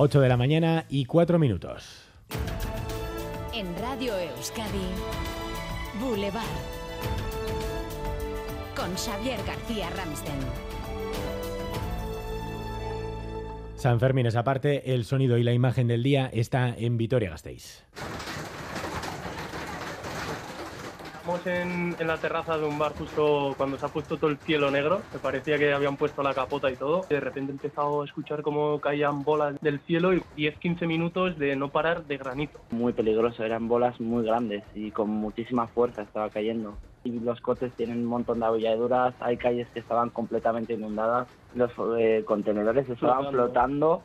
8 de la mañana y 4 minutos. En Radio Euskadi, Boulevard. Con Xavier García Ramsten. San Fermín es aparte, el sonido y la imagen del día está en Vitoria-Gasteiz. Estamos en, en la terraza de un bar justo cuando se ha puesto todo el cielo negro. Me parecía que habían puesto la capota y todo. De repente he empezado a escuchar cómo caían bolas del cielo y 10-15 minutos de no parar de granito. Muy peligroso, eran bolas muy grandes y con muchísima fuerza estaba cayendo. Y los coches tienen un montón de abolladuras, hay calles que estaban completamente inundadas, los eh, contenedores estaban Flotando. flotando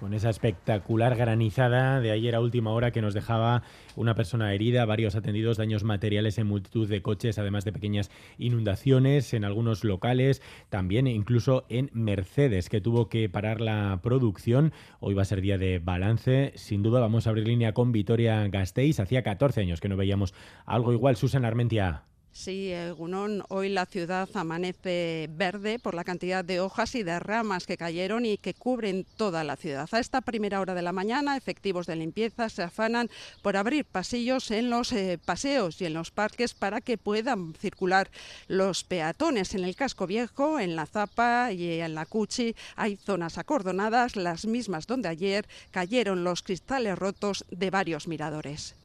Con esa espectacular granizada de ayer a última hora que nos dejaba una persona herida, varios atendidos, daños materiales en multitud de coches, además de pequeñas inundaciones en algunos locales, también incluso en Mercedes, que tuvo que parar la producción. Hoy va a ser día de balance. Sin duda vamos a abrir línea con Vitoria Gasteiz. Hacía 14 años que no veíamos algo igual. Susan Armentia. Sí, Gunón, hoy la ciudad amanece verde por la cantidad de hojas y de ramas que cayeron y que cubren toda la ciudad. A esta primera hora de la mañana, efectivos de limpieza se afanan por abrir pasillos en los eh, paseos y en los parques para que puedan circular los peatones. En el casco viejo, en la Zapa y en la Cuchi hay zonas acordonadas, las mismas donde ayer cayeron los cristales rotos de varios miradores.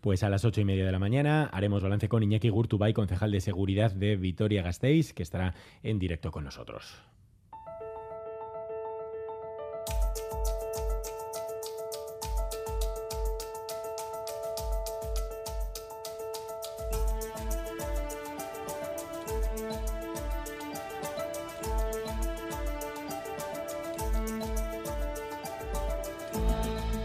Pues a las ocho y media de la mañana haremos balance con Iñaki Gurtubay, concejal de seguridad de Vitoria Gasteiz, que estará en directo con nosotros.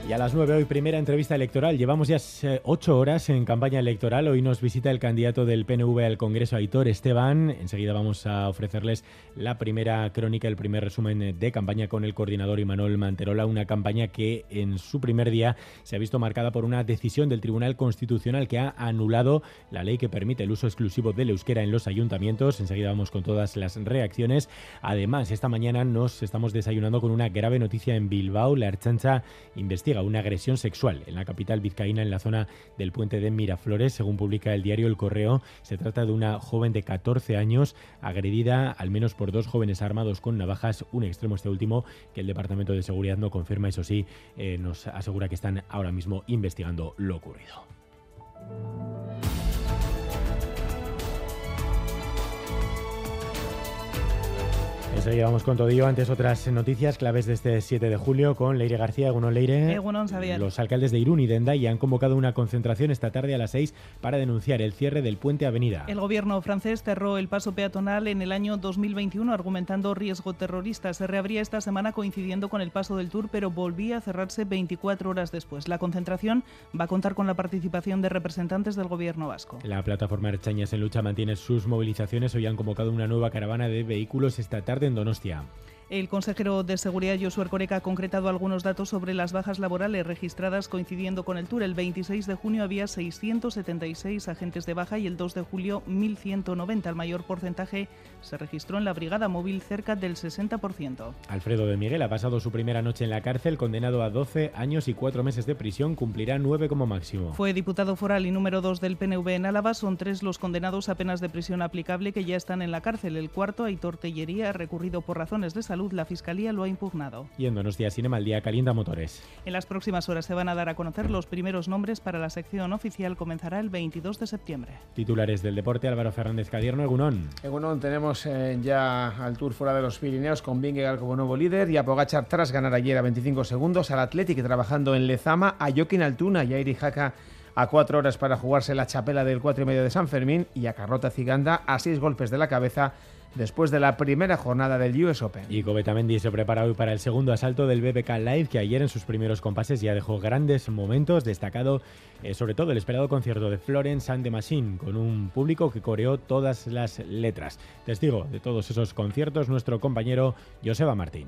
Y a las 9 hoy primera entrevista electoral. Llevamos ya eh, ocho horas en campaña electoral. Hoy nos visita el candidato del PNV al Congreso, Aitor Esteban. Enseguida vamos a ofrecerles la primera crónica, el primer resumen de campaña con el coordinador Imanol Manterola. Una campaña que en su primer día se ha visto marcada por una decisión del Tribunal Constitucional que ha anulado la ley que permite el uso exclusivo del euskera en los ayuntamientos. Enseguida vamos con todas las reacciones. Además, esta mañana nos estamos desayunando con una grave noticia en Bilbao. La Erchancha investiga una agresión sexual en la capital vizcaína en la zona del puente de Miraflores. Según publica el diario El Correo, se trata de una joven de 14 años agredida al menos por dos jóvenes armados con navajas. Un extremo este último que el Departamento de Seguridad no confirma. Eso sí, eh, nos asegura que están ahora mismo investigando lo ocurrido. Enseguida vamos con todo ello. Antes otras noticias claves de este 7 de julio con Leire García, Egunon Leire. Egunon, Xavier. Los alcaldes de Irún y de Endaya han convocado una concentración esta tarde a las 6 para denunciar el cierre del puente Avenida. El gobierno francés cerró el paso peatonal en el año 2021 argumentando riesgo terrorista. Se reabría esta semana coincidiendo con el paso del Tour, pero volvía a cerrarse 24 horas después. La concentración va a contar con la participación de representantes del gobierno vasco. La plataforma Erchañas en Lucha mantiene sus movilizaciones. Hoy han convocado una nueva caravana de vehículos esta tarde en Donostia. El consejero de Seguridad, Josué Erkoreka, ha concretado algunos datos sobre las bajas laborales registradas coincidiendo con el Tour. El 26 de junio había 676 agentes de baja y el 2 de julio 1.190. El mayor porcentaje se registró en la brigada móvil, cerca del 60%. Alfredo de Miguel ha pasado su primera noche en la cárcel, condenado a 12 años y 4 meses de prisión, cumplirá 9 como máximo. Fue diputado foral y número 2 del PNV en Álava. Son tres los condenados a penas de prisión aplicable que ya están en la cárcel. El cuarto, Aitor Tellería, ha recurrido por razones de salud. La Fiscalía lo ha impugnado. Y en Donostia Cinema, el día calienta motores. En las próximas horas se van a dar a conocer los primeros nombres para la sección oficial. Comenzará el 22 de septiembre. Titulares del deporte, Álvaro Fernández Cadierno, Egunón. Egunon, tenemos eh, ya al Tour fuera de los Pirineos con Vingegaard como nuevo líder y a Pogachar tras ganar ayer a 25 segundos al Athletic trabajando en Lezama, a Joaquín Altuna y a Iri Jaca a cuatro horas para jugarse la chapela del cuatro y medio de San Fermín y a Carrota Ciganda a seis golpes de la cabeza después de la primera jornada del US Open. Y Covetamendi se prepara hoy para el segundo asalto del BBK Live, que ayer en sus primeros compases ya dejó grandes momentos, destacado eh, sobre todo el esperado concierto de Florence and the Machine, con un público que coreó todas las letras. Testigo de todos esos conciertos, nuestro compañero Joseba Martín.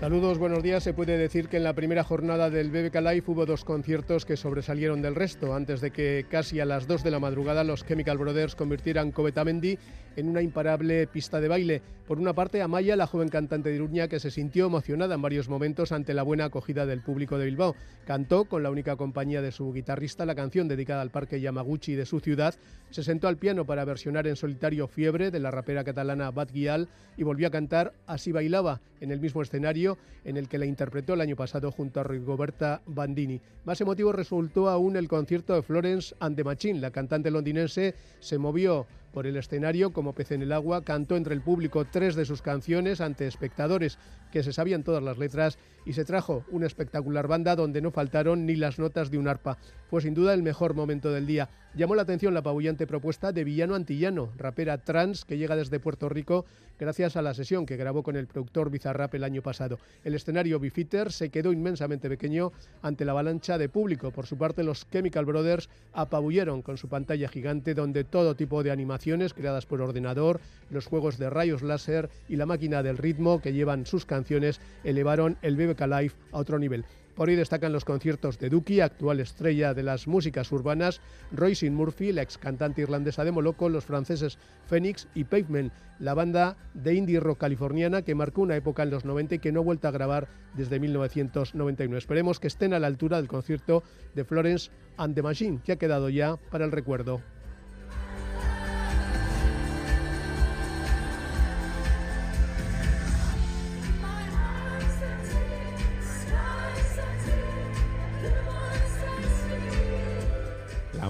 Saludos, buenos días. Se puede decir que en la primera jornada del BBK Live hubo dos conciertos que sobresalieron del resto, antes de que casi a las 2 de la madrugada los Chemical Brothers convirtieran Covetamendi en una imparable pista de baile. Por una parte, Amaya, la joven cantante de Iruña, que se sintió emocionada en varios momentos ante la buena acogida del público de Bilbao. Cantó con la única compañía de su guitarrista la canción dedicada al parque Yamaguchi de su ciudad, se sentó al piano para versionar en solitario Fiebre de la rapera catalana Bat Guial y volvió a cantar Así bailaba en el mismo escenario en el que la interpretó el año pasado junto a Rigoberta Bandini. Más emotivo resultó aún el concierto de Florence and the Machine. La cantante londinense se movió por el escenario como pez en el agua, cantó entre el público tres de sus canciones ante espectadores que se sabían todas las letras y se trajo una espectacular banda donde no faltaron ni las notas de un arpa. Fue sin duda el mejor momento del día. Llamó la atención la apabullante propuesta de Villano Antillano, rapera trans que llega desde Puerto Rico gracias a la sesión que grabó con el productor Bizarrap el año pasado. El escenario Bifitter se quedó inmensamente pequeño ante la avalancha de público. Por su parte, los Chemical Brothers apabullaron con su pantalla gigante donde todo tipo de animaciones creadas por ordenador, los juegos de rayos láser y la máquina del ritmo que llevan sus canciones elevaron el BBK Live a otro nivel. Por hoy destacan los conciertos de Duki, actual estrella de las músicas urbanas, Roisin Murphy, la ex cantante irlandesa de Moloco, los franceses Phoenix y Pavement, la banda de indie rock californiana que marcó una época en los 90 y que no ha vuelto a grabar desde 1991. Esperemos que estén a la altura del concierto de Florence and the Machine, que ha quedado ya para el recuerdo.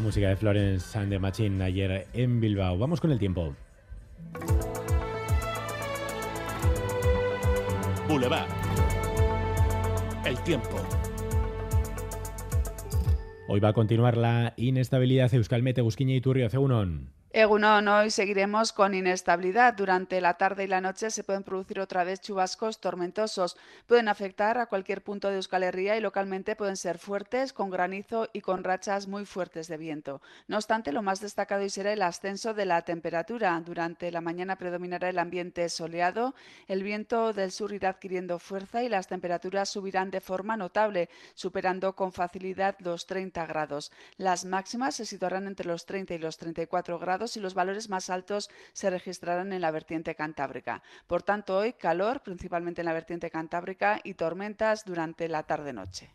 Música de Florence and the Machine ayer en Bilbao. Vamos con el tiempo. Boulevard. El tiempo. Hoy va a continuar la inestabilidad Euskalmete, Busquiña y Turrio, Ceunon. Egunon, hoy seguiremos con inestabilidad. Durante la tarde y la noche se pueden producir otra vez chubascos tormentosos. Pueden afectar a cualquier punto de Euskal Herria y localmente pueden ser fuertes, con granizo y con rachas muy fuertes de viento. No obstante, lo más destacado hoy será el ascenso de la temperatura. Durante la mañana predominará el ambiente soleado, el viento del sur irá adquiriendo fuerza y las temperaturas subirán de forma notable, superando con facilidad los 30 grados. Las máximas se situarán entre los 30 y los 34 grados y los valores más altos se registrarán en la vertiente cantábrica. Por tanto, hoy calor, principalmente en la vertiente cantábrica, y tormentas durante la tarde-noche.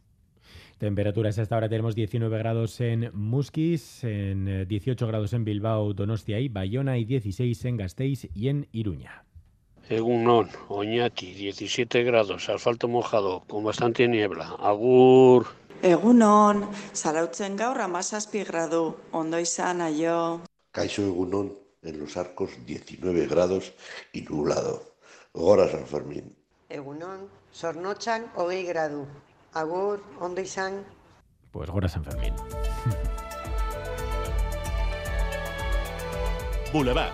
Temperaturas hasta ahora tenemos 19 grados en Musquis, en 18 eh, grados en Bilbao, Donostia y Bayona y 16 en Gasteiz y en Iruña. Egunon, Oñati, 17 grados, asfalto mojado, con bastante niebla. Agur. Egunon, zarautzen gaur amazazpi gradu, ondo izan aio. Caixo Egunon en los arcos 19 grados y nublado. Gora San Fermín. Egunon, Sornochan hogei gradu. Agur, ondo izan. Pues Gora San Fermín. Boulevard.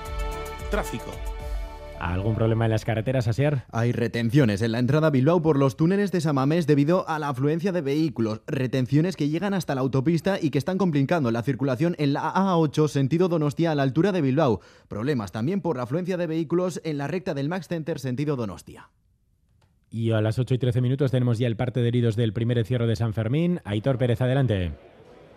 Tráfico. ¿Algún problema en las carreteras, Asier? Hay retenciones en la entrada a Bilbao por los túneles de Samamés debido a la afluencia de vehículos. Retenciones que llegan hasta la autopista y que están complicando la circulación en la A8 sentido Donostia a la altura de Bilbao. Problemas también por la afluencia de vehículos en la recta del Max Center sentido Donostia. Y a las 8 y 13 minutos tenemos ya el parte de heridos del primer encierro de San Fermín. Aitor Pérez, adelante.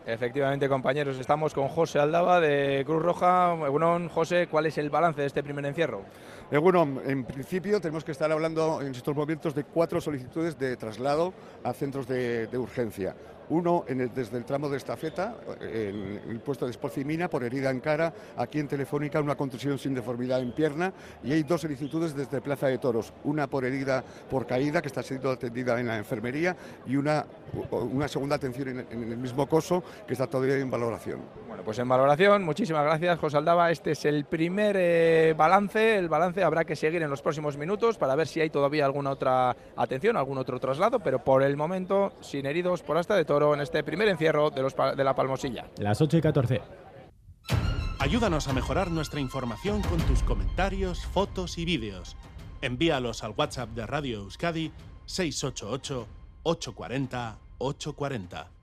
Efectivamente, compañeros, estamos con José Aldaba de Cruz Roja. Bueno, José, ¿cuál es el balance de este primer encierro? Bueno, en principio tenemos que estar hablando en estos momentos de cuatro solicitudes de traslado a centros de, urgencia. Uno desde el tramo de estafeta, en el puesto de Espocimina, por herida en cara, aquí en Telefónica una contusión sin deformidad en pierna y hay dos solicitudes desde Plaza de Toros, una por herida por caída que está siendo atendida en la enfermería y una, una segunda atención en, el mismo coso que está todavía en valoración. Bueno, pues en valoración, muchísimas gracias José Aldaba, este es el primer eh, balance, el balance habrá que seguir en los próximos minutos para ver si hay todavía alguna otra atención, algún otro traslado, pero por el momento sin heridos por hasta de toro en este primer encierro de, los, de la Palmosilla. Las 8 y 14. Ayúdanos a mejorar nuestra información con tus comentarios, fotos y vídeos. Envíalos al WhatsApp de Radio Euskadi 688 840 840.